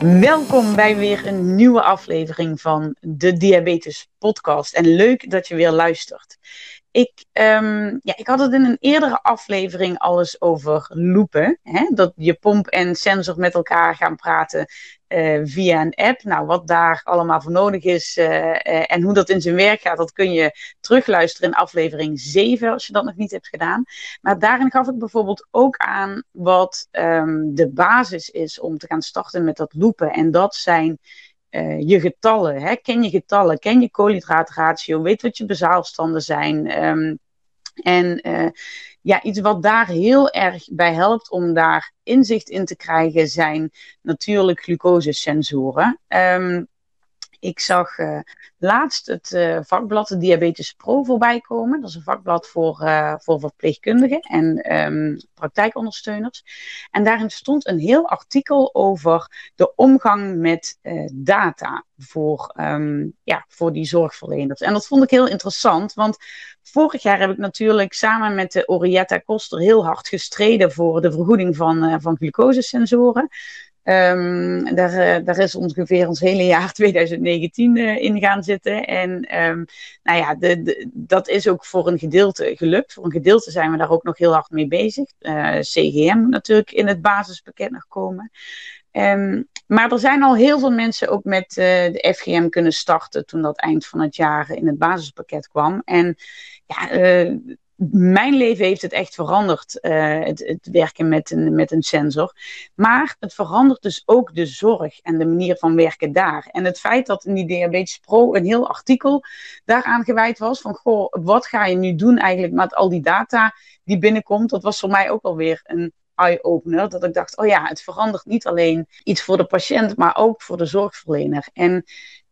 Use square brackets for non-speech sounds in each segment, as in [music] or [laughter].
Welkom bij weer een nieuwe aflevering van de Diabetes Podcast. En leuk dat je weer luistert. Ik, um, ja, ik had het in een eerdere aflevering alles over loepen. Hè? Dat je pomp en sensor met elkaar gaan praten uh, via een app. Nou, wat daar allemaal voor nodig is uh, uh, en hoe dat in zijn werk gaat, dat kun je terugluisteren in aflevering 7 als je dat nog niet hebt gedaan. Maar daarin gaf ik bijvoorbeeld ook aan wat um, de basis is om te gaan starten met dat loepen. En dat zijn je getallen. Hè? Ken je getallen, ken je koolhydraatratio, weet wat je bezaalstanden zijn. Um, en ja, iets wat daar heel erg bij helpt om daar inzicht in te krijgen, zijn natuurlijk glucosesensoren. Um, ik zag uh, laatst het uh, vakblad de Diabetes Pro voorbij komen. Dat is een vakblad voor, uh, voor verpleegkundigen en um, praktijkondersteuners. En daarin stond een heel artikel over de omgang met data voor, um, ja, voor die zorgverleners. En dat vond ik heel interessant, want vorig jaar heb ik natuurlijk samen met de Orietta Koster heel hard gestreden voor de vergoeding van, van glucosesensoren. Um, daar, is ongeveer ons hele jaar [laughs] 2019 uh, eh, in gaan zitten. En um, nou ja, de, dat is ook voor een gedeelte gelukt. Voor een gedeelte zijn we daar ook nog heel hard mee bezig. Uh, CGM natuurlijk in het basispakket nog komen. Um, maar er zijn al heel veel mensen ook met de FGM kunnen starten toen dat eind van het jaar in het basispakket kwam. En ja, mijn leven heeft het echt veranderd, het, het, werken met een, met een sensor. Maar het verandert dus ook de zorg en de manier van werken daar. En het feit dat in die Diabetes Pro een heel artikel daaraan gewijd was, van goh, wat ga je nu doen eigenlijk met al die data die binnenkomt, dat was voor mij ook alweer een eye-opener. Dat ik dacht, oh ja, het verandert niet alleen iets voor de patiënt, maar ook voor de zorgverlener. En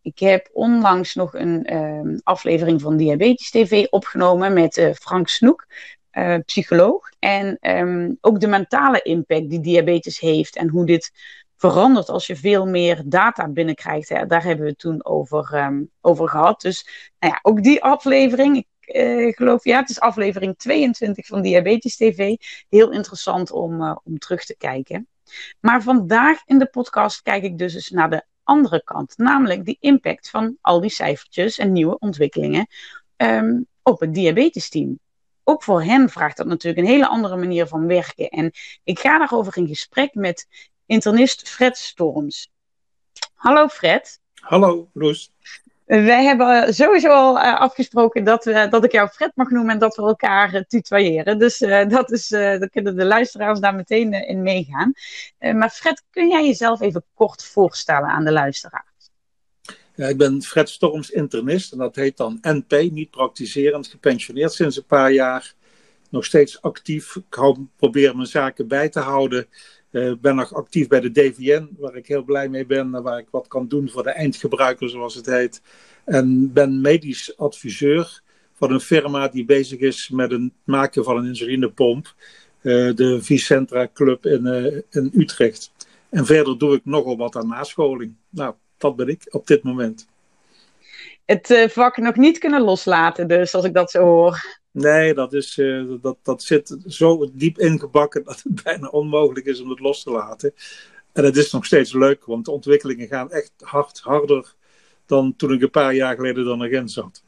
ik heb onlangs nog een uh, aflevering van Diabetes TV opgenomen met uh, Frank Snoek, uh, psycholoog. En um, ook de mentale impact die diabetes heeft en hoe dit verandert als je veel meer data binnenkrijgt. Daar hebben we het toen over, um, over gehad. Dus nou ja, ook die aflevering. Ik uh, geloof, ja, het is aflevering 22 van Diabetes TV. Heel interessant om, om terug te kijken. Maar vandaag in de podcast kijk ik dus eens naar de andere kant, namelijk die impact van al die cijfertjes en nieuwe ontwikkelingen um, op het diabetesteam. Ook voor hen vraagt dat natuurlijk een hele andere manier van werken. En ik ga daarover in gesprek met internist Fred Storms. Hallo Fred. Hallo Roes. Wij hebben sowieso al uh, afgesproken dat, we, dat ik jou Fred mag noemen en dat we elkaar uh, tutoyeren. Dus uh, [laughs] dat is, dan kunnen de luisteraars daar meteen in meegaan. maar Fred, kun jij jezelf even kort voorstellen aan de luisteraars? Ja, ik ben Fred Storms internist en dat heet dan NP, niet praktiserend, gepensioneerd sinds een paar jaar. Nog steeds actief. Ik probeer mijn zaken bij te houden. Uh, ben nog actief bij de DVN, waar ik heel blij mee ben. Waar ik wat kan doen voor de eindgebruiker, zoals het heet. En ben medisch adviseur van een firma die bezig is met het maken van een insulinepomp. Uh, de Vicentra Club in, uh, in Utrecht. En verder doe ik nogal wat aan nascholing. Nou, dat ben ik op dit moment. Het vak nog niet kunnen loslaten, dus als ik dat zo hoor. Nee, dat, is, uh, dat, dat zit zo diep ingebakken dat het [laughs] bijna onmogelijk is om het los te laten. En het is nog steeds leuk, want de ontwikkelingen gaan echt hard, harder dan toen ik een paar jaar geleden nog in zat.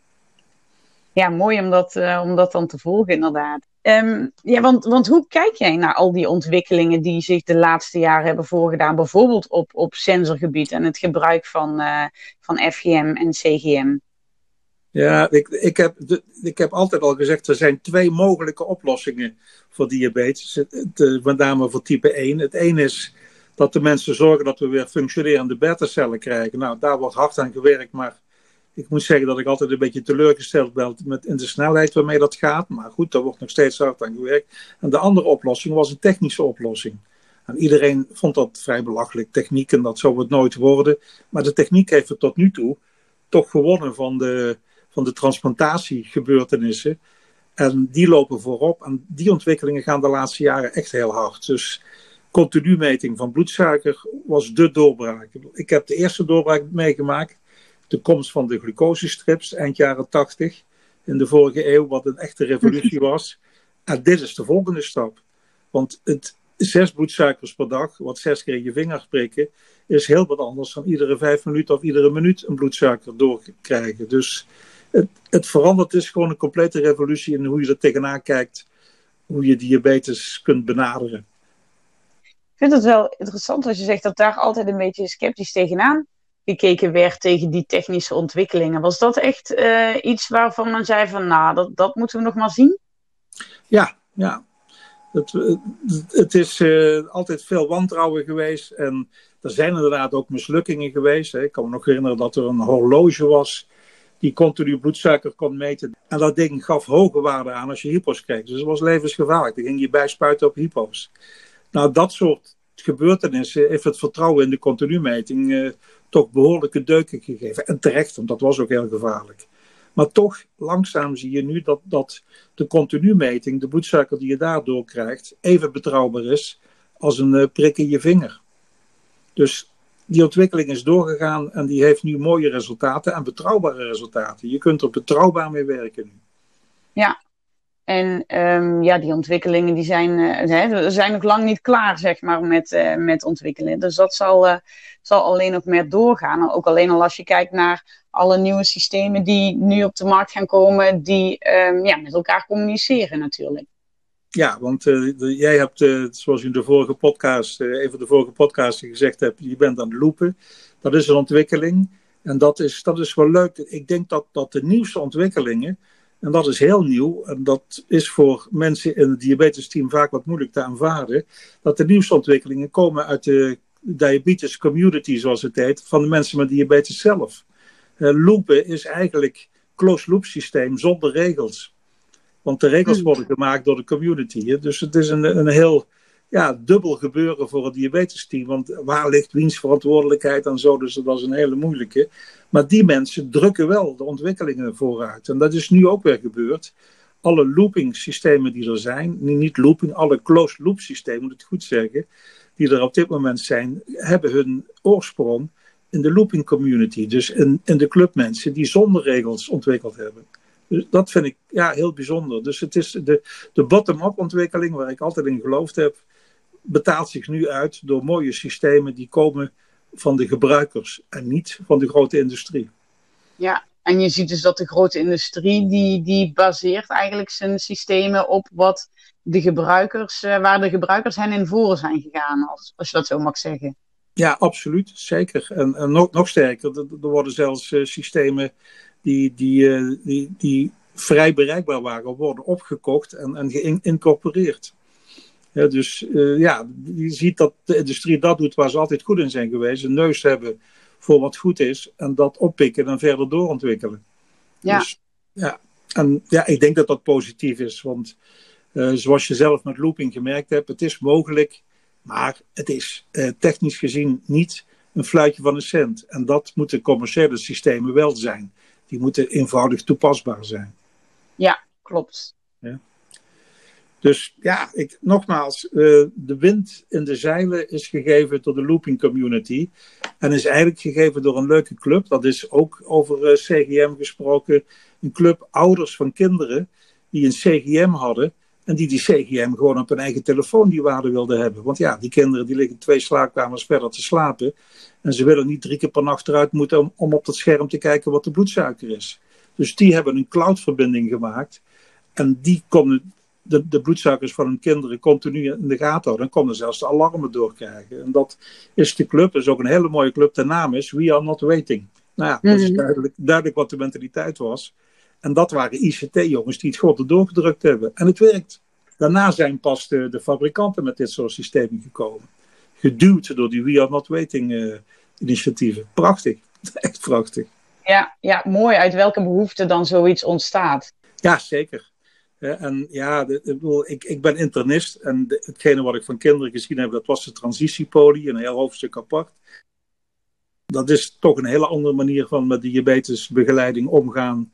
Ja, mooi om dat, uh, om dat dan te volgen, inderdaad. Um, ja, want, want hoe kijk jij naar al die ontwikkelingen die zich de laatste jaren hebben voorgedaan, bijvoorbeeld op, op sensorgebied en het gebruik van, uh, van FGM en CGM? Ja, ik, ik, heb, ik heb altijd al gezegd, er zijn twee mogelijke oplossingen voor diabetes. met name voor type 1. Het ene is dat de mensen zorgen dat we weer functionerende beta-cellen krijgen. Nou, daar wordt hard aan gewerkt, maar ik moet zeggen dat ik altijd een beetje teleurgesteld ben met in de snelheid waarmee dat gaat. Maar goed, daar wordt nog steeds hard aan gewerkt. En de andere oplossing was een technische oplossing. En iedereen vond dat vrij belachelijk, techniek, en dat zou het nooit worden. Maar de techniek heeft het tot nu toe toch gewonnen van de, van de transplantatiegebeurtenissen. En die lopen voorop. En die ontwikkelingen gaan de laatste jaren echt heel hard. Dus continu meting van bloedsuiker was de doorbraak. Ik heb de eerste doorbraak meegemaakt. De komst van de glucosestrips eind jaren 80 in de vorige eeuw, wat een echte revolutie was. En dit is de volgende stap. Want het zes bloedsuikers per dag, wat zes keer je vinger prikken, is heel wat anders dan iedere vijf minuten of iedere minuut een bloedsuiker doorkrijgen. Dus het, het verandert is gewoon een complete revolutie in hoe je er tegenaan kijkt, hoe je diabetes kunt benaderen. Ik vind het wel interessant als je zegt dat daar altijd een beetje sceptisch tegenaan gekeken werd tegen die technische ontwikkelingen. Was dat echt uh, iets waarvan men zei van nou, dat, dat moeten we nog maar zien? Ja, ja. Het, het is uh, altijd veel wantrouwen geweest en er zijn inderdaad ook mislukkingen geweest. Hè. Ik kan me nog herinneren dat er een horloge was die continu bloedsuiker kon meten. En dat ding gaf hoge waarden aan als je hypo's kreeg. Dus het was levensgevaarlijk. Dan ging je bijspuiten op hypo's. Nou, dat soort gebeurtenissen heeft het vertrouwen in de continumeting uh, toch behoorlijke deuken gegeven. En terecht, want dat was ook heel gevaarlijk. Maar toch, langzaam zie je nu dat, dat de continumeting, de bloedsuiker die je daardoor krijgt, even betrouwbaar is als een uh, prik in je vinger. Dus die ontwikkeling is doorgegaan en die heeft nu mooie resultaten en betrouwbare resultaten. Je kunt er betrouwbaar mee werken nu. Ja, en um, ja, die ontwikkelingen die zijn, uh, zijn nog lang niet klaar, zeg maar, met, uh, met ontwikkelen. Dus dat zal, uh, zal alleen nog meer doorgaan. Ook alleen al als je kijkt naar alle nieuwe systemen die nu op de markt gaan komen, die um, ja, met elkaar communiceren natuurlijk. Ja, want jij hebt, zoals je in de vorige podcast, even de vorige podcast gezegd hebt, je bent aan het loopen. Dat is een ontwikkeling. En dat is, dat is wel leuk. Ik denk dat, dat de nieuwste ontwikkelingen en dat is heel nieuw. En dat is voor mensen in het diabetesteam vaak wat moeilijk te aanvaarden. Dat de nieuwste ontwikkelingen komen uit de diabetes community, zoals het heet, van de mensen met diabetes zelf. Uh, loopen is eigenlijk closed loop systeem zonder regels. Want de regels hmm. worden gemaakt door de community. Hè? Dus het is een, een heel ja, dubbel gebeuren voor het diabetesteam. Want waar ligt wiens verantwoordelijkheid en zo? Dus dat is een hele moeilijke. Maar die mensen drukken wel de ontwikkelingen vooruit. En dat is nu ook weer gebeurd. Alle looping systemen die er zijn, niet looping, alle closed loop systemen, moet ik goed zeggen, die er op dit moment zijn, hebben hun oorsprong in de looping community. Dus in, in de clubmensen die zonder regels ontwikkeld hebben. Dus dat vind ik ja, heel bijzonder. Dus het is de, de bottom-up ontwikkeling, waar ik altijd in geloofd heb, betaalt zich nu uit door mooie systemen die komen van de gebruikers en niet van de grote industrie. Ja, en je ziet dus dat de grote industrie die, die baseert eigenlijk zijn systemen op wat de gebruikers, uh, waar de gebruikers hen in voor zijn gegaan, als, als je dat zo mag zeggen. Ja, absoluut, zeker. En, en nog, nog sterker, er, er worden zelfs uh, systemen die, die, uh, die, die vrij bereikbaar waren, worden opgekocht en, en geïncorporeerd. Dus uh, ja, je ziet dat de industrie dat doet waar ze altijd goed in zijn geweest. Een neus hebben voor wat goed is en dat oppikken en verder doorontwikkelen. Ja. Dus, ja. En ja, ik denk dat dat positief is, want uh, zoals je zelf met looping gemerkt hebt, het is mogelijk, maar het is uh, technisch gezien niet een fluitje van een cent. En dat moeten commerciële systemen wel zijn. Die moeten eenvoudig toepasbaar zijn. Ja, klopt. Ja. Dus ja, ik, nogmaals, uh, de wind in de zeilen is gegeven door de looping community. En is eigenlijk gegeven door een leuke club. Dat is ook over uh, CGM gesproken. Een club ouders van kinderen die een CGM hadden. En die die CGM gewoon op hun eigen telefoon die waarde wilden hebben. Want ja, die kinderen die liggen twee slaapkamers verder te slapen. En ze willen niet drie keer per nacht eruit moeten om, om op dat scherm te kijken wat de bloedsuiker is. Dus die hebben een cloudverbinding gemaakt. En die konden de, de bloedsuikers van hun kinderen continu in de gaten houden. Dan konden zelfs de alarmen doorkrijgen. En dat is de club, dat is ook een hele mooie club. De naam is We Are Not Waiting. Nou ja, dat is mhm. duidelijk, duidelijk wat de mentaliteit was. En dat waren ICT-jongens die het gewoon doorgedrukt hebben. En het werkt. Daarna zijn pas de, de, fabrikanten met dit soort systemen gekomen. Geduwd door die We Are Not Waiting uh, initiatieven. Prachtig. [laughs] Echt prachtig. Ja, ja, mooi uit welke behoefte dan zoiets ontstaat. Ja, zeker en ja, de, ik, bedoel, ik, ik ben internist en hetgene wat ik van kinderen gezien heb, dat was de transitiepolie, een heel hoofdstuk apart. Dat is toch een hele andere manier van met diabetesbegeleiding omgaan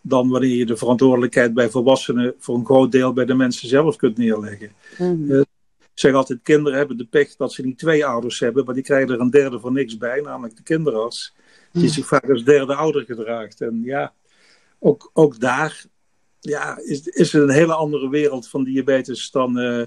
dan wanneer je de verantwoordelijkheid bij volwassenen voor een groot deel bij de mensen zelf kunt neerleggen. Mm. Uh, ik zeg altijd, kinderen hebben de pech dat ze niet twee ouders hebben, maar die krijgen er een derde voor niks bij, namelijk de kinderarts, die mm. zich vaak als derde ouder gedraagt. En ja, ook, ook daar ja, is, is er een hele andere wereld van diabetes dan, uh,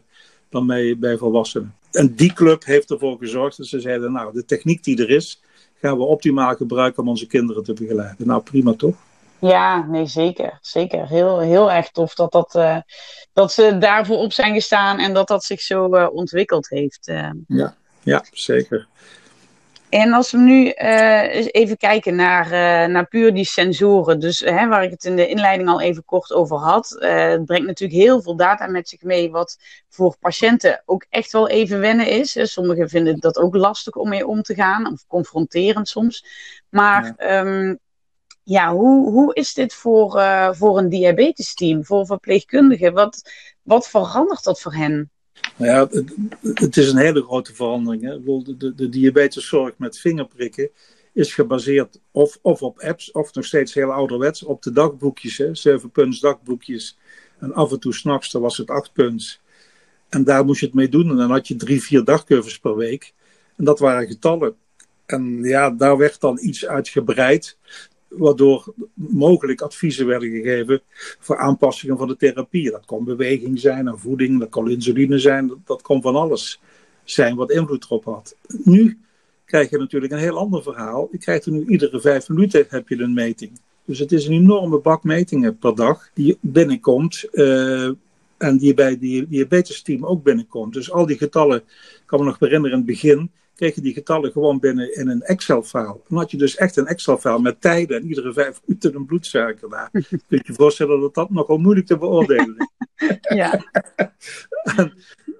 dan bij, bij volwassenen. En die club heeft ervoor gezorgd dat ze zeiden, nou, de techniek die er is, gaan we optimaal gebruiken om onze kinderen te begeleiden. Nou, prima toch? Ja, nee, zeker. Zeker. Heel, heel erg tof dat, dat, uh, dat ze daarvoor op zijn gestaan en dat dat zich zo uh, ontwikkeld heeft. Ja, ja, zeker. En als we nu uh, even kijken naar, uh, naar puur die sensoren, dus hè, waar ik het in de inleiding al even kort over had, uh, het brengt natuurlijk heel veel data met zich mee, wat voor patiënten ook echt wel even wennen is. Sommigen vinden dat ook lastig om mee om te gaan, of confronterend soms. Maar ja, um, ja hoe, hoe is dit voor, voor een diabetesteam, voor verpleegkundigen? Wat, wat verandert dat voor hen? Nou ja, het, is een hele grote verandering. Hè. De, de, diabeteszorg met vingerprikken is gebaseerd of, of op apps, of nog steeds heel ouderwets, op de dagboekjes. 7 punts dagboekjes. En af en toe s'nachts, was het 8 punts. En daar moest je het mee doen. En dan had je drie, vier dagcurves per week. En dat waren getallen. En ja, daar werd dan iets uitgebreid waardoor mogelijk adviezen werden gegeven voor aanpassingen van de therapie. Dat kon beweging zijn en voeding, dat kon insuline zijn, dat, dat kon van alles zijn wat invloed erop had. Nu krijg je natuurlijk een heel ander verhaal. Je krijgt er nu iedere vijf minuten heb je een meting. Dus het is een enorme bak metingen per dag die binnenkomt. Uh, en die bij die diabetesteam ook binnenkomt. Dus al die getallen, ik kan me nog herinneren in het begin, kreeg je die getallen gewoon binnen in een Excel-file. Dan had je dus echt een Excel-file met tijden en iedere vijf minuten een bloedsuiker daar. [laughs] Kun je je voorstellen dat dat nogal moeilijk te beoordelen is. [laughs] ja. [laughs]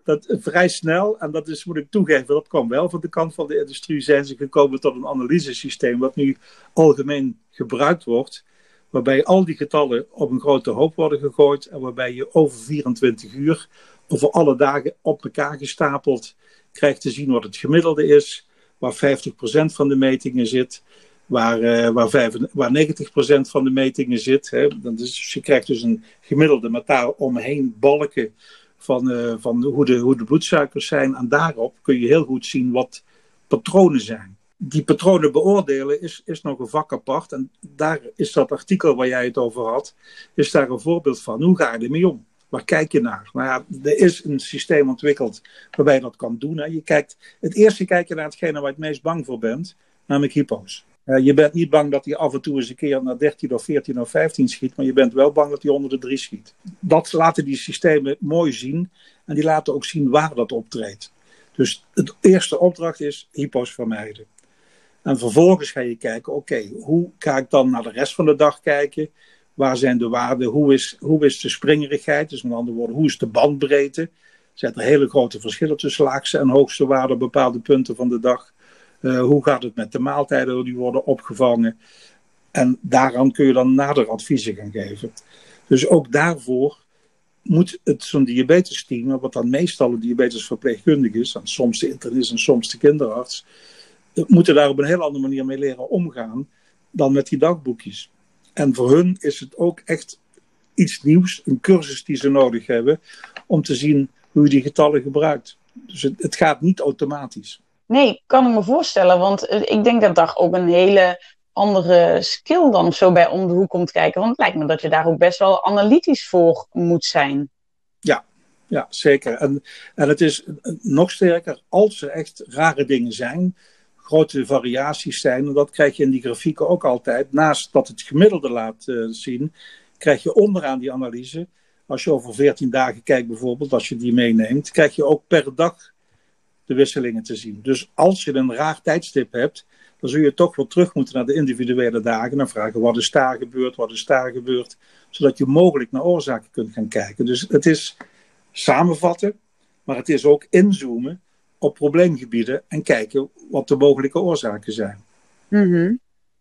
dat vrij snel, en dat is, moet ik toegeven, dat kwam wel van de kant van de industrie, zijn ze gekomen tot een analysesysteem wat nu algemeen gebruikt wordt, waarbij al die getallen op een grote hoop worden gegooid en waarbij je over 24 uur, over alle dagen op elkaar gestapeld, krijgt te zien wat het gemiddelde is, waar 50% van de metingen zit, waar, uh, waar, 5, waar 90% van de metingen zit. Hè. Dus je krijgt dus een gemiddelde met daar omheen balken van, uh, van hoe, de, hoe de bloedsuikers zijn. En daarop kun je heel goed zien wat patronen zijn. Die patronen beoordelen is, is nog een vak apart. En daar is dat artikel waar jij het over had, is daar een voorbeeld van. Hoe ga je ermee om? Waar kijk je naar? Nou ja, er is een systeem ontwikkeld waarbij je dat kan doen. Hè. Je kijkt, het eerste kijk je naar hetgene waar je het meest bang voor bent, namelijk hypo's. Uh, je bent niet bang dat hij af en toe eens een keer naar 13 of 14 of 15 schiet, maar je bent wel bang dat hij onder de 3 schiet. Dat laten die systemen mooi zien en die laten ook zien waar dat optreedt. Dus de eerste opdracht is hypo's vermijden. En vervolgens ga je kijken, oké, hoe ga ik dan naar de rest van de dag kijken? Waar zijn de waarden? Hoe is, hoe is de springerigheid? Dus met andere woorden, hoe is de bandbreedte? Zijn er hele grote verschillen tussen laagste en hoogste waarden op bepaalde punten van de dag. Uh, hoe gaat het met de maaltijden die worden opgevangen? En daaraan kun je dan nader adviezen gaan geven. Dus ook daarvoor moet het zo'n diabetesteam, wat dan meestal een diabetesverpleegkundige is, en soms de internist en soms de kinderarts, moeten daar op een heel andere manier mee leren omgaan dan met die dagboekjes. En voor hun is het ook echt iets nieuws, een cursus die ze nodig hebben, om te zien hoe je die getallen gebruikt. Dus het, het gaat niet automatisch. Nee, kan ik me voorstellen, want eh, ik denk dat daar ook een hele andere skill dan zo bij om de hoek komt kijken. Want het lijkt me dat je daar ook best wel analytisch voor moet zijn. Ja, ja zeker. En, en het is nog sterker als er echt rare dingen zijn grote variaties zijn. En dat krijg je in die grafieken ook altijd. Naast dat het gemiddelde laat uh, zien, krijg je onderaan die analyse. Als je over 14 dagen kijkt bijvoorbeeld, als je die meeneemt, krijg je ook per dag de wisselingen te zien. Dus als je een raar tijdstip hebt, dan zul je toch wel terug moeten naar de individuele dagen en vragen wat is daar gebeurd, wat is daar gebeurd, zodat je mogelijk naar oorzaken kunt gaan kijken. Dus het is samenvatten, maar het is ook inzoomen op probleemgebieden en kijken wat de mogelijke oorzaken zijn. Mhm.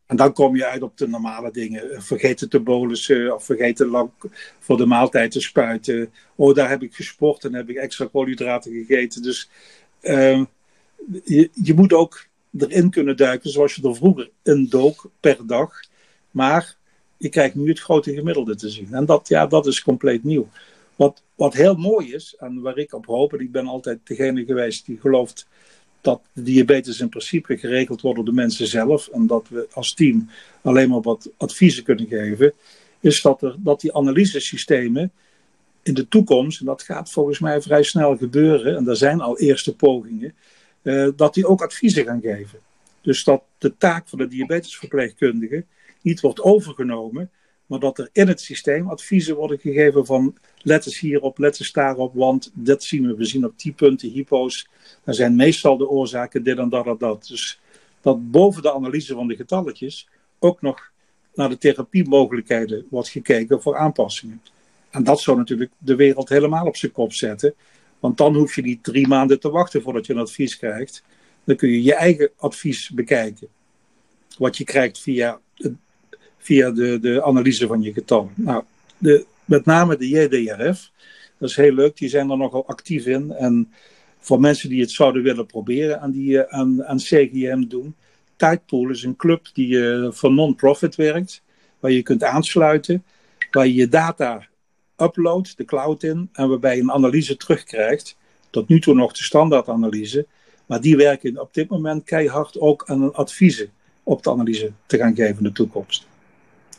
En dan kom je uit op de normale dingen. Vergeten te bolussen of vergeten lang voor de maaltijd te spuiten. Oh, daar heb ik gesport en heb ik extra koolhydraten gegeten. Dus uh, je, je moet ook erin kunnen duiken zoals je er vroeger in dook per dag. Maar je krijgt nu het grote gemiddelde te zien. En dat, ja, dat is compleet nieuw. Wat, wat heel mooi is, en waar ik op hoop, en ik ben altijd degene geweest die gelooft dat diabetes in principe geregeld wordt door de mensen zelf en dat we als team alleen maar wat adviezen kunnen geven, is dat, er, dat die analysesystemen in de toekomst, en dat gaat volgens mij vrij snel gebeuren, en er zijn al eerste pogingen, uh, dat die ook adviezen gaan geven. Dus dat de taak van de diabetesverpleegkundige niet wordt overgenomen, maar dat er in het systeem adviezen worden gegeven van let eens hierop, let eens daarop, want dat zien we. We zien op die punten hypo's, dan zijn meestal de oorzaken dit en dat en dat. Dus dat boven de analyse van de getalletjes ook nog naar de therapiemogelijkheden wordt gekeken voor aanpassingen. En dat zou natuurlijk de wereld helemaal op zijn kop zetten. Want dan hoef je niet drie maanden te wachten voordat je een advies krijgt. Dan kun je je eigen advies bekijken. Wat je krijgt via, via de, de analyse van je getallen. Nou, de, met name de JDRF, dat is heel leuk. Die zijn er nogal actief in. En voor mensen die het zouden willen proberen aan, die, eh, aan, aan CGM doen. Tidepool is een club die uh, voor non-profit werkt. Waar je kunt aansluiten. Waar je je data uploadt, de cloud in. En waarbij je een analyse terugkrijgt. Tot nu toe nog de standaardanalyse. Maar die werken op dit moment keihard ook aan een adviezen op de analyse te gaan geven in de toekomst.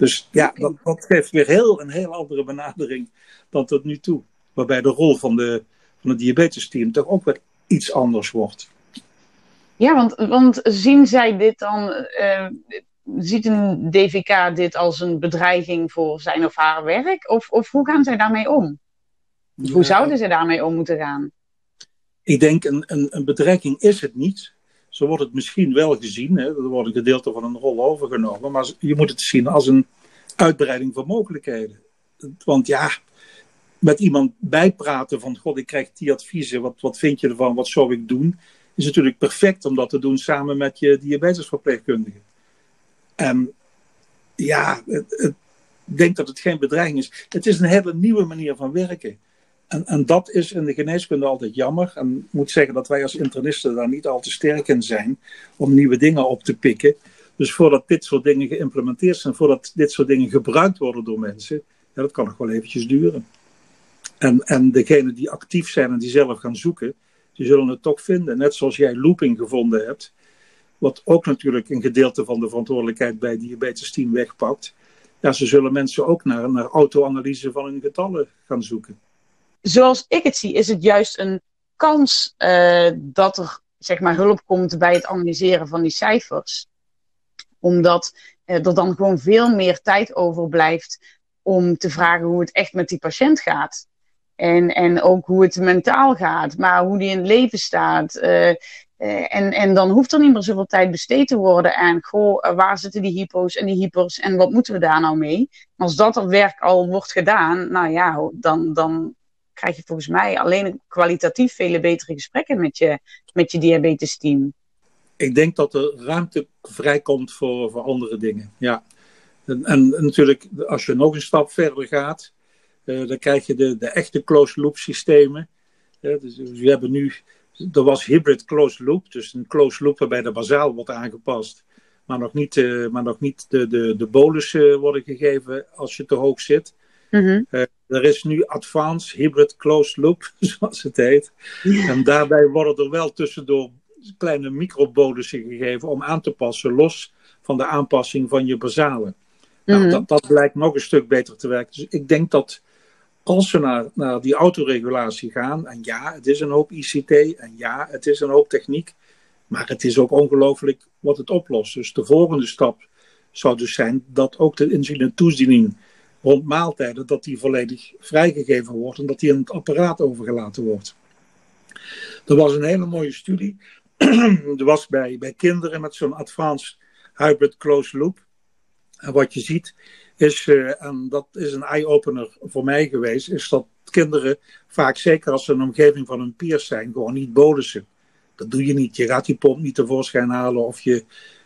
Dus ja, dat, dat, geeft weer heel, een heel andere benadering dan tot nu toe. Waarbij de rol van, de, van het diabetesteam toch ook weer iets anders wordt. Ja, want, want zien zij dit dan, uh, ziet een DVK dit als een bedreiging voor zijn of haar werk? Of, of hoe gaan zij daarmee om? Hoe zouden ze daarmee om moeten gaan? Ik denk een, een, een bedreiging is het niet. Zo wordt het misschien wel gezien. Hè. Er wordt een gedeelte van een rol overgenomen. Maar je moet het zien als een uitbreiding van mogelijkheden. Want ja, met iemand bijpraten van... God, ik krijg die adviezen. Wat, wat vind je ervan? Wat zou ik doen? Is natuurlijk perfect om dat te doen samen met je diabetesverpleegkundige. En ja, ik denk dat het geen bedreiging is. Het is een hele nieuwe manier van werken. En, en dat is in de geneeskunde altijd jammer. En ik moet zeggen dat wij als internisten daar niet al te sterk in zijn om nieuwe dingen op te pikken. Dus voordat dit soort dingen geïmplementeerd zijn, voordat dit soort dingen gebruikt worden door mensen, ja, dat kan nog wel eventjes duren. En, en degenen die actief zijn en die zelf gaan zoeken, die zullen het toch vinden. Net zoals jij looping gevonden hebt, wat ook natuurlijk een gedeelte van de verantwoordelijkheid bij diabetes team wegpakt. Ja, ze zullen mensen ook naar, naar auto-analyse van hun getallen gaan zoeken zoals ik het zie, is het juist een kans uh, dat er zeg maar, hulp komt bij het analyseren van die cijfers. Omdat uh, er dan gewoon veel meer tijd overblijft om te vragen hoe het echt met die patiënt gaat. En, en ook hoe het mentaal gaat, maar hoe die in het leven staat. Uh, en, en dan hoeft er niet meer zoveel tijd besteed te worden aan, goh, waar zitten die hypo's en die hypers en wat moeten we daar nou mee? Als dat er werk al wordt gedaan, nou ja, dan, dan krijg je volgens mij alleen kwalitatief vele betere gesprekken met je, met je diabetesteam. Ik denk dat er ruimte vrijkomt voor, voor andere dingen. Ja. En, en natuurlijk, als je nog een stap verder gaat, uh, dan krijg je de, de echte closed loop systemen. dus we hebben nu, er was hybrid closed loop, dus een closed loop waarbij de bazaal wordt aangepast, maar nog niet, uh, maar nog niet de, de, de bolussen worden gegeven als je te hoog zit. Mm er is nu Advanced Hybrid Closed Loop, [laughs] zoals het heet. En daarbij worden er wel tussendoor kleine microbolussen gegeven om aan te passen, los van de aanpassing van je basale. nou, mhm. dat, dat blijkt nog een stuk beter te werken. Dus ik denk dat als we naar, naar die autoregulatie gaan, en ja, het is een hoop ICT, en ja, het is een hoop techniek, maar het is ook ongelooflijk wat het oplost. Dus de volgende stap zou dus zijn dat ook de insuline toediening rond maaltijden, dat die volledig vrijgegeven wordt en dat die in het apparaat overgelaten wordt. Er was een hele mooie studie. [clears throat] er was bij, bij kinderen met zo'n advanced hybrid closed loop. En wat je ziet is, uh, en dat is een eye-opener voor mij geweest, is dat kinderen vaak, zeker als ze in de omgeving van hun peers zijn, gewoon niet bolussen. Dat doe je niet. Je gaat die pomp niet tevoorschijn halen of je,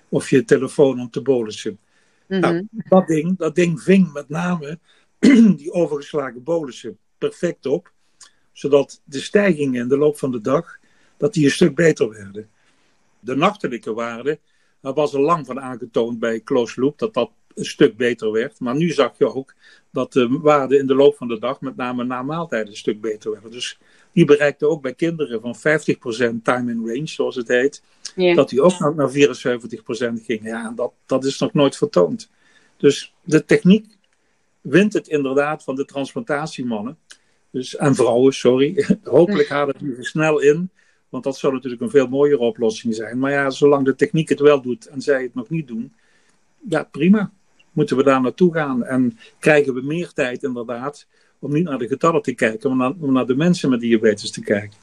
of je telefoon om te bolussen. Nou, mhm. dat, ding, dat ding ving met name [clears throat] die overgeslagen bolussen perfect op. Zodat de stijgingen in de loop van de dag dat die een stuk beter werden. De nachtelijke waarde, daar was al lang van aangetoond bij close loop dat dat een stuk beter werd. Maar nu zag je ook dat de waarde in de loop van de dag, met name na maaltijden, een stuk beter werd. Dus die bereikte ook bij kinderen van 50% time in range, zoals het heet, dat die ook naar 74% ging. Ja, dat, dat is nog nooit vertoond. Dus de techniek wint het inderdaad van de transplantatiemannen. Dus, en vrouwen, sorry. [laughs] Hopelijk gaat het nu snel in. Want dat zou natuurlijk een veel mooiere oplossing zijn. Maar ja, zolang de techniek het wel doet en zij het nog niet doen, ja, prima. Moeten we daar naartoe gaan en krijgen we meer tijd inderdaad om niet naar de getallen te kijken, maar naar, om naar de mensen met diabetes te kijken.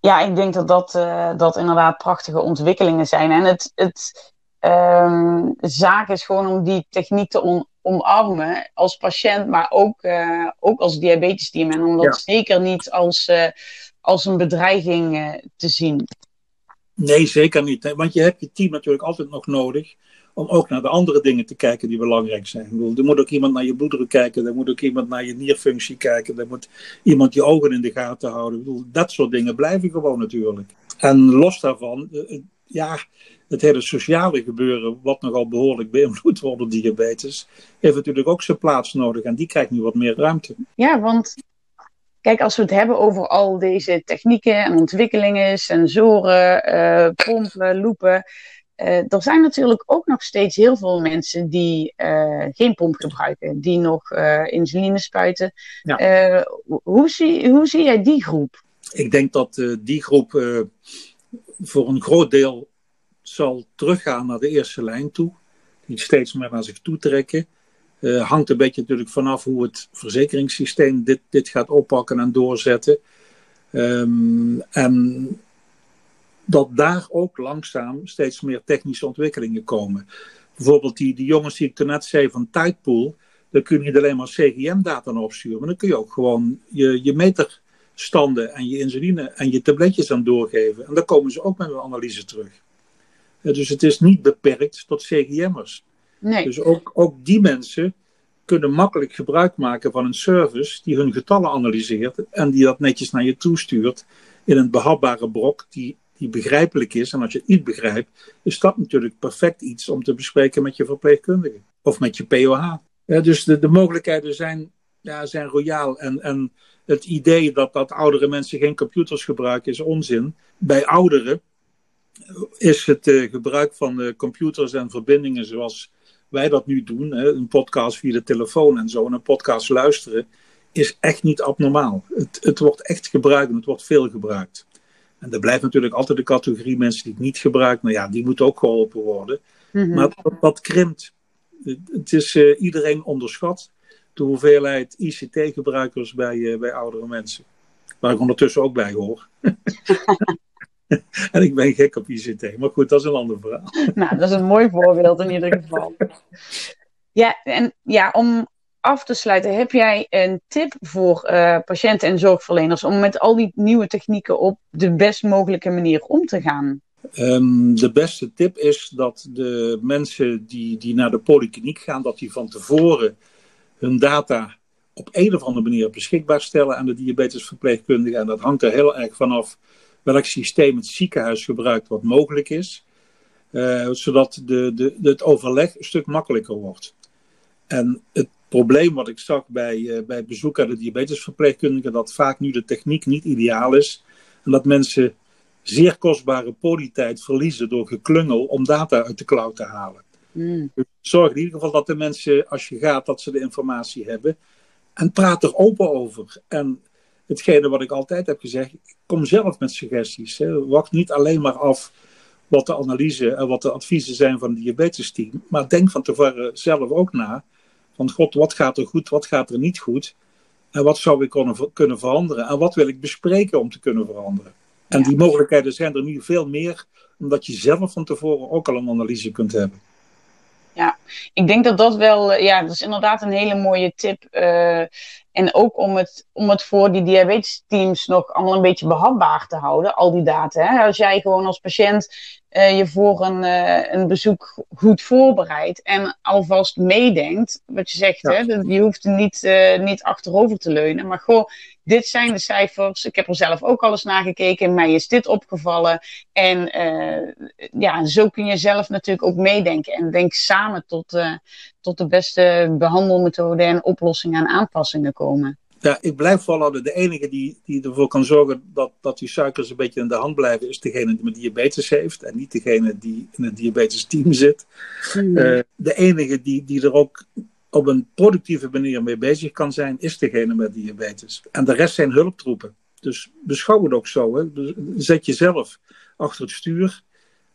Ja, ik denk dat dat, uh, dat inderdaad prachtige ontwikkelingen zijn. En het, het um, zaak is gewoon om die techniek te on, omarmen als patiënt, maar ook, uh, ook als diabetesteam. En om dat ja. zeker niet als, uh, als een bedreiging uh, te zien. Nee, zeker niet. Want je hebt je team natuurlijk altijd nog nodig om ook naar de andere dingen te kijken die belangrijk zijn. Bedoel, er moet ook iemand naar je bloeddruk kijken, er moet ook iemand naar je nierfunctie kijken, er moet iemand je ogen in de gaten houden. Bedoel, dat soort dingen blijven gewoon natuurlijk. En los daarvan, ja, het hele sociale gebeuren, wat nogal behoorlijk beïnvloed wordt door diabetes, heeft natuurlijk ook zijn plaats nodig en die krijgt nu wat meer ruimte. Ja, want kijk, als we het hebben over al deze technieken en ontwikkelingen, sensoren, uh, pompen, loepen. Uh, er zijn natuurlijk ook nog steeds heel veel mensen die uh, geen pomp gebruiken, die nog insuline spuiten. Ja. hoe, zie, hoe zie jij die groep? Ik denk dat die groep voor een groot deel zal teruggaan naar de eerste lijn toe. Die steeds meer naar zich toe trekken. Uh, hangt een beetje natuurlijk vanaf hoe het verzekeringssysteem dit, dit gaat oppakken en doorzetten. Um, en dat daar ook langzaam steeds meer technische ontwikkelingen komen. Bijvoorbeeld die, die jongens die ik net zei van Tidepool. Daar kun je niet alleen maar CGM-data opsturen, maar dan kun je ook gewoon je, je meterstanden en je insuline en je tabletjes aan doorgeven. En dan komen ze ook met een analyse terug. Dus het is niet beperkt tot CGM'ers. Nee. Dus ook, ook die mensen kunnen makkelijk gebruik maken van een service die hun getallen analyseert en die dat netjes naar je toestuurt in een behapbare brok die, die begrijpelijk is. En als je het niet begrijpt, is dat natuurlijk perfect iets om te bespreken met je verpleegkundige of met je POH. Dus de, de mogelijkheden zijn, ja, zijn royaal. En, en het idee dat, dat oudere mensen geen computers gebruiken is onzin. Bij ouderen is het uh, gebruik van uh, computers en verbindingen zoals wij dat nu doen, hè, een podcast via de telefoon en zo, en een podcast luisteren, is echt niet abnormaal. Het, het wordt echt gebruikt en het wordt veel gebruikt. En er blijft natuurlijk altijd de categorie mensen die het niet gebruiken. Nou ja, die moeten ook geholpen worden. Mm-hmm. Maar dat, dat, krimpt. Het is uh, iedereen onderschat de hoeveelheid ICT-gebruikers bij, bij oudere mensen. Waar ik ondertussen ook bij hoor. [laughs] [laughs] en ik ben gek op ICT. Maar goed, dat is een ander verhaal. [laughs] nou, dat is een mooi voorbeeld in ieder geval. Ja, en ja, om af te sluiten, heb jij een tip voor uh, patiënten en zorgverleners om met al die nieuwe technieken op de best mogelijke manier om te gaan? Um, de beste tip is dat de mensen die, die naar de polykliniek gaan, dat die van tevoren hun data op een of andere manier beschikbaar stellen aan de diabetesverpleegkundige. En dat hangt er heel erg vanaf welk systeem het ziekenhuis gebruikt wat mogelijk is. Uh, zodat de, de, het overleg een stuk makkelijker wordt. En het probleem wat ik zag bij, uh, bij bezoek aan de diabetesverpleegkundige, dat vaak nu de techniek niet ideaal is. En dat mensen zeer kostbare polytijd verliezen door geklungel om data uit de cloud te halen. Mm. Dus zorg in ieder geval dat de mensen, als je gaat, dat ze de informatie hebben. En praat er open over. En hetgene wat ik altijd heb gezegd, kom zelf met suggesties. Hè. Wacht niet alleen maar af wat de analyse en wat de adviezen zijn van het diabetesteam, maar denk van tevoren zelf ook na. Van god, wat gaat er goed, wat gaat er niet goed? En wat zou ik kunnen, kunnen veranderen? En wat wil ik bespreken om te kunnen veranderen? En die mogelijkheden zijn er nu veel meer, omdat je zelf van tevoren ook al een analyse kunt hebben. Ja, ik denk dat dat wel, eh, ja, dat is inderdaad een hele mooie tip. Uh, en ook om het, om het voor die diabetesteams nog allemaal een beetje behapbaar te houden, al die data. Hè? Als jij gewoon als patiënt uh, je voor een, uh, een bezoek goed voorbereidt en alvast meedenkt, wat je zegt, ja. hè? je hoeft er niet, niet achterover te leunen, maar gewoon dit zijn de cijfers. Ik heb er zelf ook al eens naar gekeken. Mij is dit opgevallen. En uh, ja, zo kun je zelf natuurlijk ook meedenken. En denk samen tot, uh, tot de beste behandelmethode en oplossingen en aanpassingen komen. Ja, ik blijf volhouden. De enige die, die ervoor kan zorgen dat, dat die suikers een beetje in de hand blijven, is degene die met diabetes heeft. En niet degene die in het diabetes team zit. Mm. Uh, de enige die, die er ook op een productieve manier mee bezig kan zijn, is degene met diabetes. En de rest zijn hulptroepen. Dus beschouw het ook zo. Hè. Dus zet jezelf achter het stuur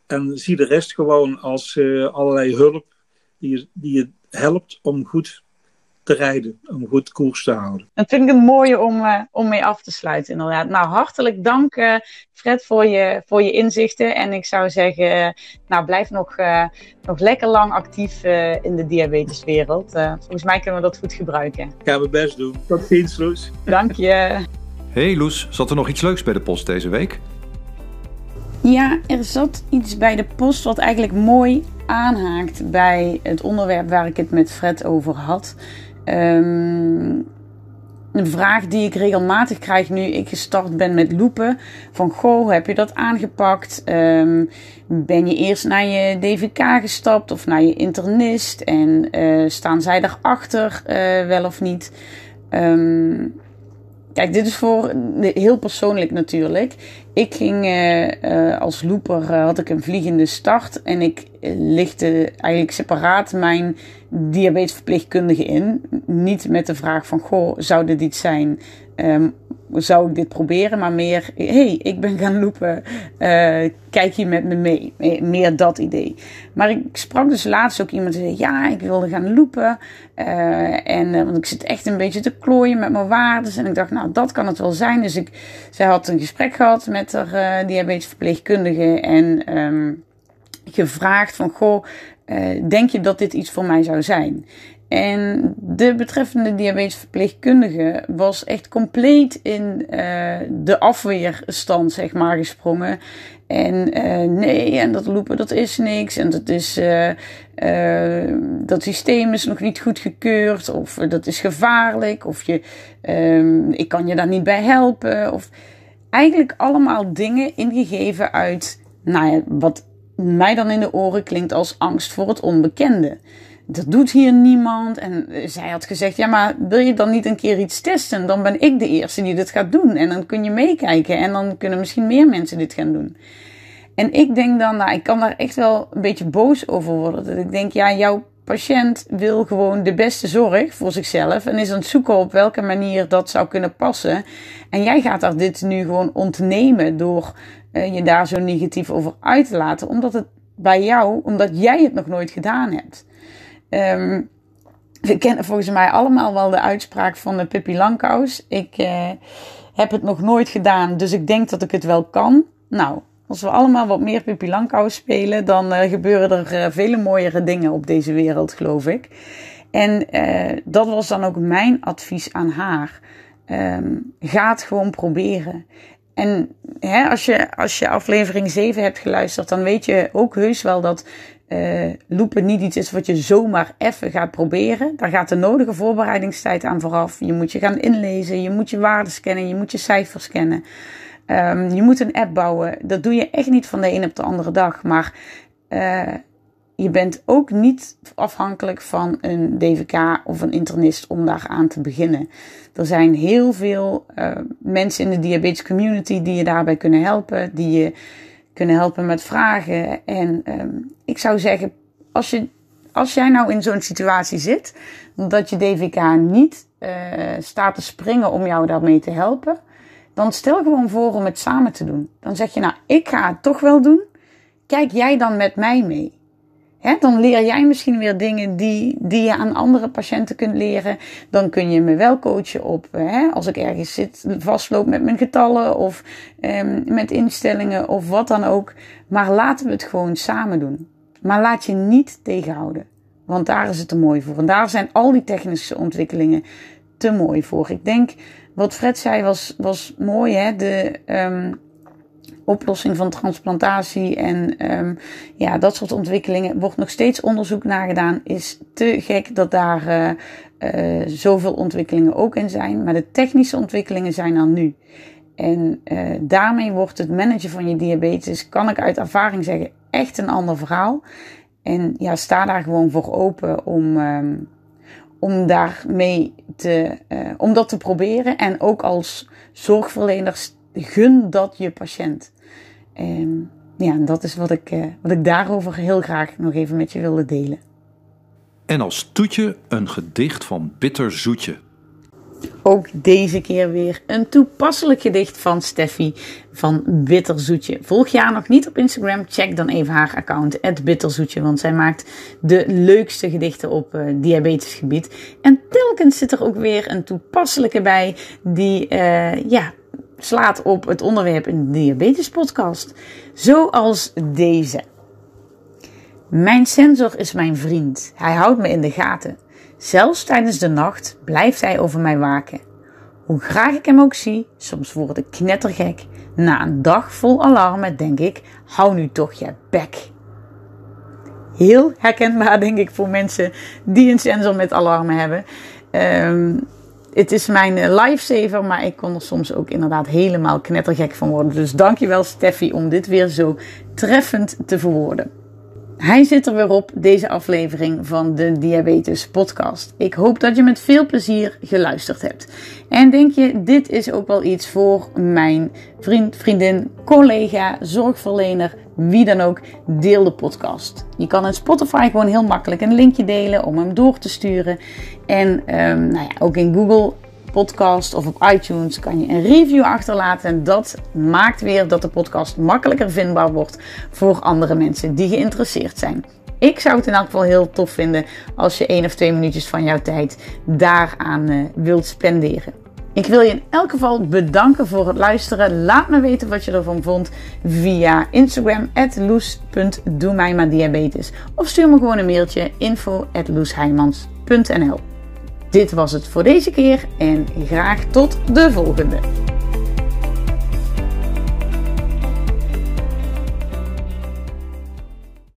en zie de rest gewoon als uh, allerlei hulp die, die je helpt om goed te rijden, om goed koers te houden. Dat vind ik een mooie om, uh, om mee af te sluiten, inderdaad. Nou, hartelijk dank, uh, Fred, voor je, voor je inzichten. En ik zou zeggen, uh, nou, blijf nog, nog lekker lang actief in de diabeteswereld. volgens mij kunnen we dat goed gebruiken. Gaan we best doen. Tot ziens, Loes. Dank je. [laughs] Hey Loes, zat er nog iets leuks bij de post deze week? Ja, er zat iets bij de post wat eigenlijk mooi aanhaakt bij het onderwerp waar ik het met Fred over had. Um, een vraag die ik regelmatig krijg nu ik gestart ben met loepen. Van goh, heb je dat aangepakt? Um, ben je eerst naar je DVK gestapt of naar je internist? En uh, staan zij daarachter uh, wel of niet? Um, Kijk, dit is voor heel persoonlijk natuurlijk. Ik ging uh, als looper, uh, had ik een vliegende start en ik lichtte eigenlijk separaat mijn diabetesverpleegkundige in. Niet met de vraag van, goh, zou dit iets zijn? Um, zou ik dit proberen? Maar meer, hey, ik ben gaan lopen, uh, kijk hier met me mee. Meer dat idee. Maar ik sprak dus laatst ook iemand die zei, ja, ik wilde gaan lopen. Uh, en uh, want ik zit echt een beetje te klooien met mijn waarden. En ik dacht, nou, dat kan het wel zijn. Dus ik, zij had een gesprek gehad met haar diabetesverpleegkundige en um, gevraagd van, goh, denk je dat dit iets voor mij zou zijn? En de betreffende diabetesverpleegkundige was echt compleet in uh, de afweerstand, zeg maar, gesprongen. En uh, nee, en dat lopen, dat is niks. En dat is, uh, dat systeem is nog niet goed gekeurd. Of dat is gevaarlijk. Of je, um, ik kan je daar niet bij helpen. Of eigenlijk allemaal dingen ingegeven uit, nou ja, wat mij dan in de oren klinkt als angst voor het onbekende dat doet hier niemand. En zij had gezegd, ja, maar wil je dan niet een keer iets testen? Dan ben ik de eerste die dit gaat doen. En dan kun je meekijken en dan kunnen misschien meer mensen dit gaan doen. En ik denk dan, nou, ik kan daar echt wel een beetje boos over worden. Dat ik denk, ja, jouw patiënt wil gewoon de beste zorg voor zichzelf en is aan het zoeken op welke manier dat zou kunnen passen. En jij gaat daar dit nu gewoon ontnemen door uh, je daar zo negatief over uit te laten, omdat het bij jou, omdat jij het nog nooit gedaan hebt. Um, we kennen volgens mij allemaal wel de uitspraak van de Pippi Langkous. Ik uh, heb het nog nooit gedaan, dus ik denk dat ik het wel kan. Nou, als we allemaal wat meer Pippi Langkous spelen, dan uh, gebeuren er uh, vele mooiere dingen op deze wereld, geloof ik. En dat was dan ook mijn advies aan haar. Um, ga het gewoon proberen. En hè, als, je, als je aflevering 7 hebt geluisterd, dan weet je ook heus wel dat uh, loepen niet iets is wat je zomaar even gaat proberen. Daar gaat de nodige voorbereidingstijd aan vooraf. Je moet je gaan inlezen, je moet je waarden scannen, je moet je cijfers scannen. Um, je moet een app bouwen. Dat doe je echt niet van de een op de andere dag. Maar uh, je bent ook niet afhankelijk van een DVK of een internist om daar aan te beginnen. Er zijn heel veel uh, mensen in de diabetes community die je daarbij kunnen helpen, die je kunnen helpen met vragen. En um, ik zou zeggen, als, je, als jij nou in zo'n situatie zit, dat je DVK niet uh, staat te springen om jou daarmee te helpen, dan stel gewoon voor om het samen te doen. Dan zeg je, nou, ik ga het toch wel doen. Kijk jij dan met mij mee? He, dan leer jij misschien weer dingen die, die je aan andere patiënten kunt leren. Dan kun je me wel coachen op he, als ik ergens zit, vastloop met mijn getallen of um, met instellingen of wat dan ook. Maar laten we het gewoon samen doen. Maar laat je niet tegenhouden. Want daar is het te mooi voor. En daar zijn al die technische ontwikkelingen te mooi voor. Ik denk, wat Fred zei was, was mooi. Hè? De, um, oplossing van transplantatie en ehm, ja, dat soort ontwikkelingen wordt nog steeds onderzoek naar gedaan. Is te gek dat daar uh, uh, zoveel ontwikkelingen ook in zijn. Maar de technische ontwikkelingen zijn er nu. En uh, daarmee wordt het managen van je diabetes, kan ik uit ervaring zeggen, echt een ander verhaal. En ja, sta daar gewoon voor open om, um, om daarmee te, om dat te proberen. En ook als zorgverleners gun dat je patiënt. En ja, dat is wat ik, uh, wat ik daarover heel graag nog even met je wilde delen. En als toetje een gedicht van Bitter Zoetje. Ook deze keer weer een toepasselijk gedicht van Steffi van Bitterzoetje. Volg je haar nog niet op Instagram? Check dan even haar account, Bitterzoetje. Want zij maakt de leukste gedichten op uh, diabetesgebied. En telkens zit er ook weer een toepasselijke bij die uh, ja, slaat op het onderwerp de diabetes podcast. Zoals deze. Mijn sensor is mijn vriend. Hij houdt me in de gaten. Zelfs tijdens de nacht blijft hij over mij waken. Hoe graag ik hem ook zie, soms word ik knettergek. Na een dag vol alarmen denk ik, hou nu toch je bek. Heel herkenbaar denk ik voor mensen die een sensor met alarmen hebben. Um, het is mijn eh, lifesaver, maar ik kon er soms ook inderdaad helemaal knettergek van worden. Dus dankjewel Steffi om dit weer zo treffend te verwoorden. Hij zit er weer op, deze aflevering van de Diabetes Podcast. Ik hoop dat je met veel plezier geluisterd hebt. En denk je, dit is ook wel iets voor mijn vriend, vriendin, collega, zorgverlener, wie dan ook, deel de podcast. Je kan in Spotify gewoon heel makkelijk een linkje delen om hem door te sturen. En um, nou ja, ook in Google podcast of op iTunes kan je een review achterlaten. En dat maakt weer dat de podcast makkelijker vindbaar wordt voor andere mensen die geïnteresseerd zijn. Ik zou het in elk geval heel tof vinden als je één of twee minuutjes van jouw tijd daaraan uh, wilt spenderen. Ik wil je in elk geval bedanken voor het luisteren. Laat me weten wat je ervan vond via Instagram loes.doemijmadiabetes of stuur me gewoon een mailtje info Dit was het voor deze keer en graag tot de volgende.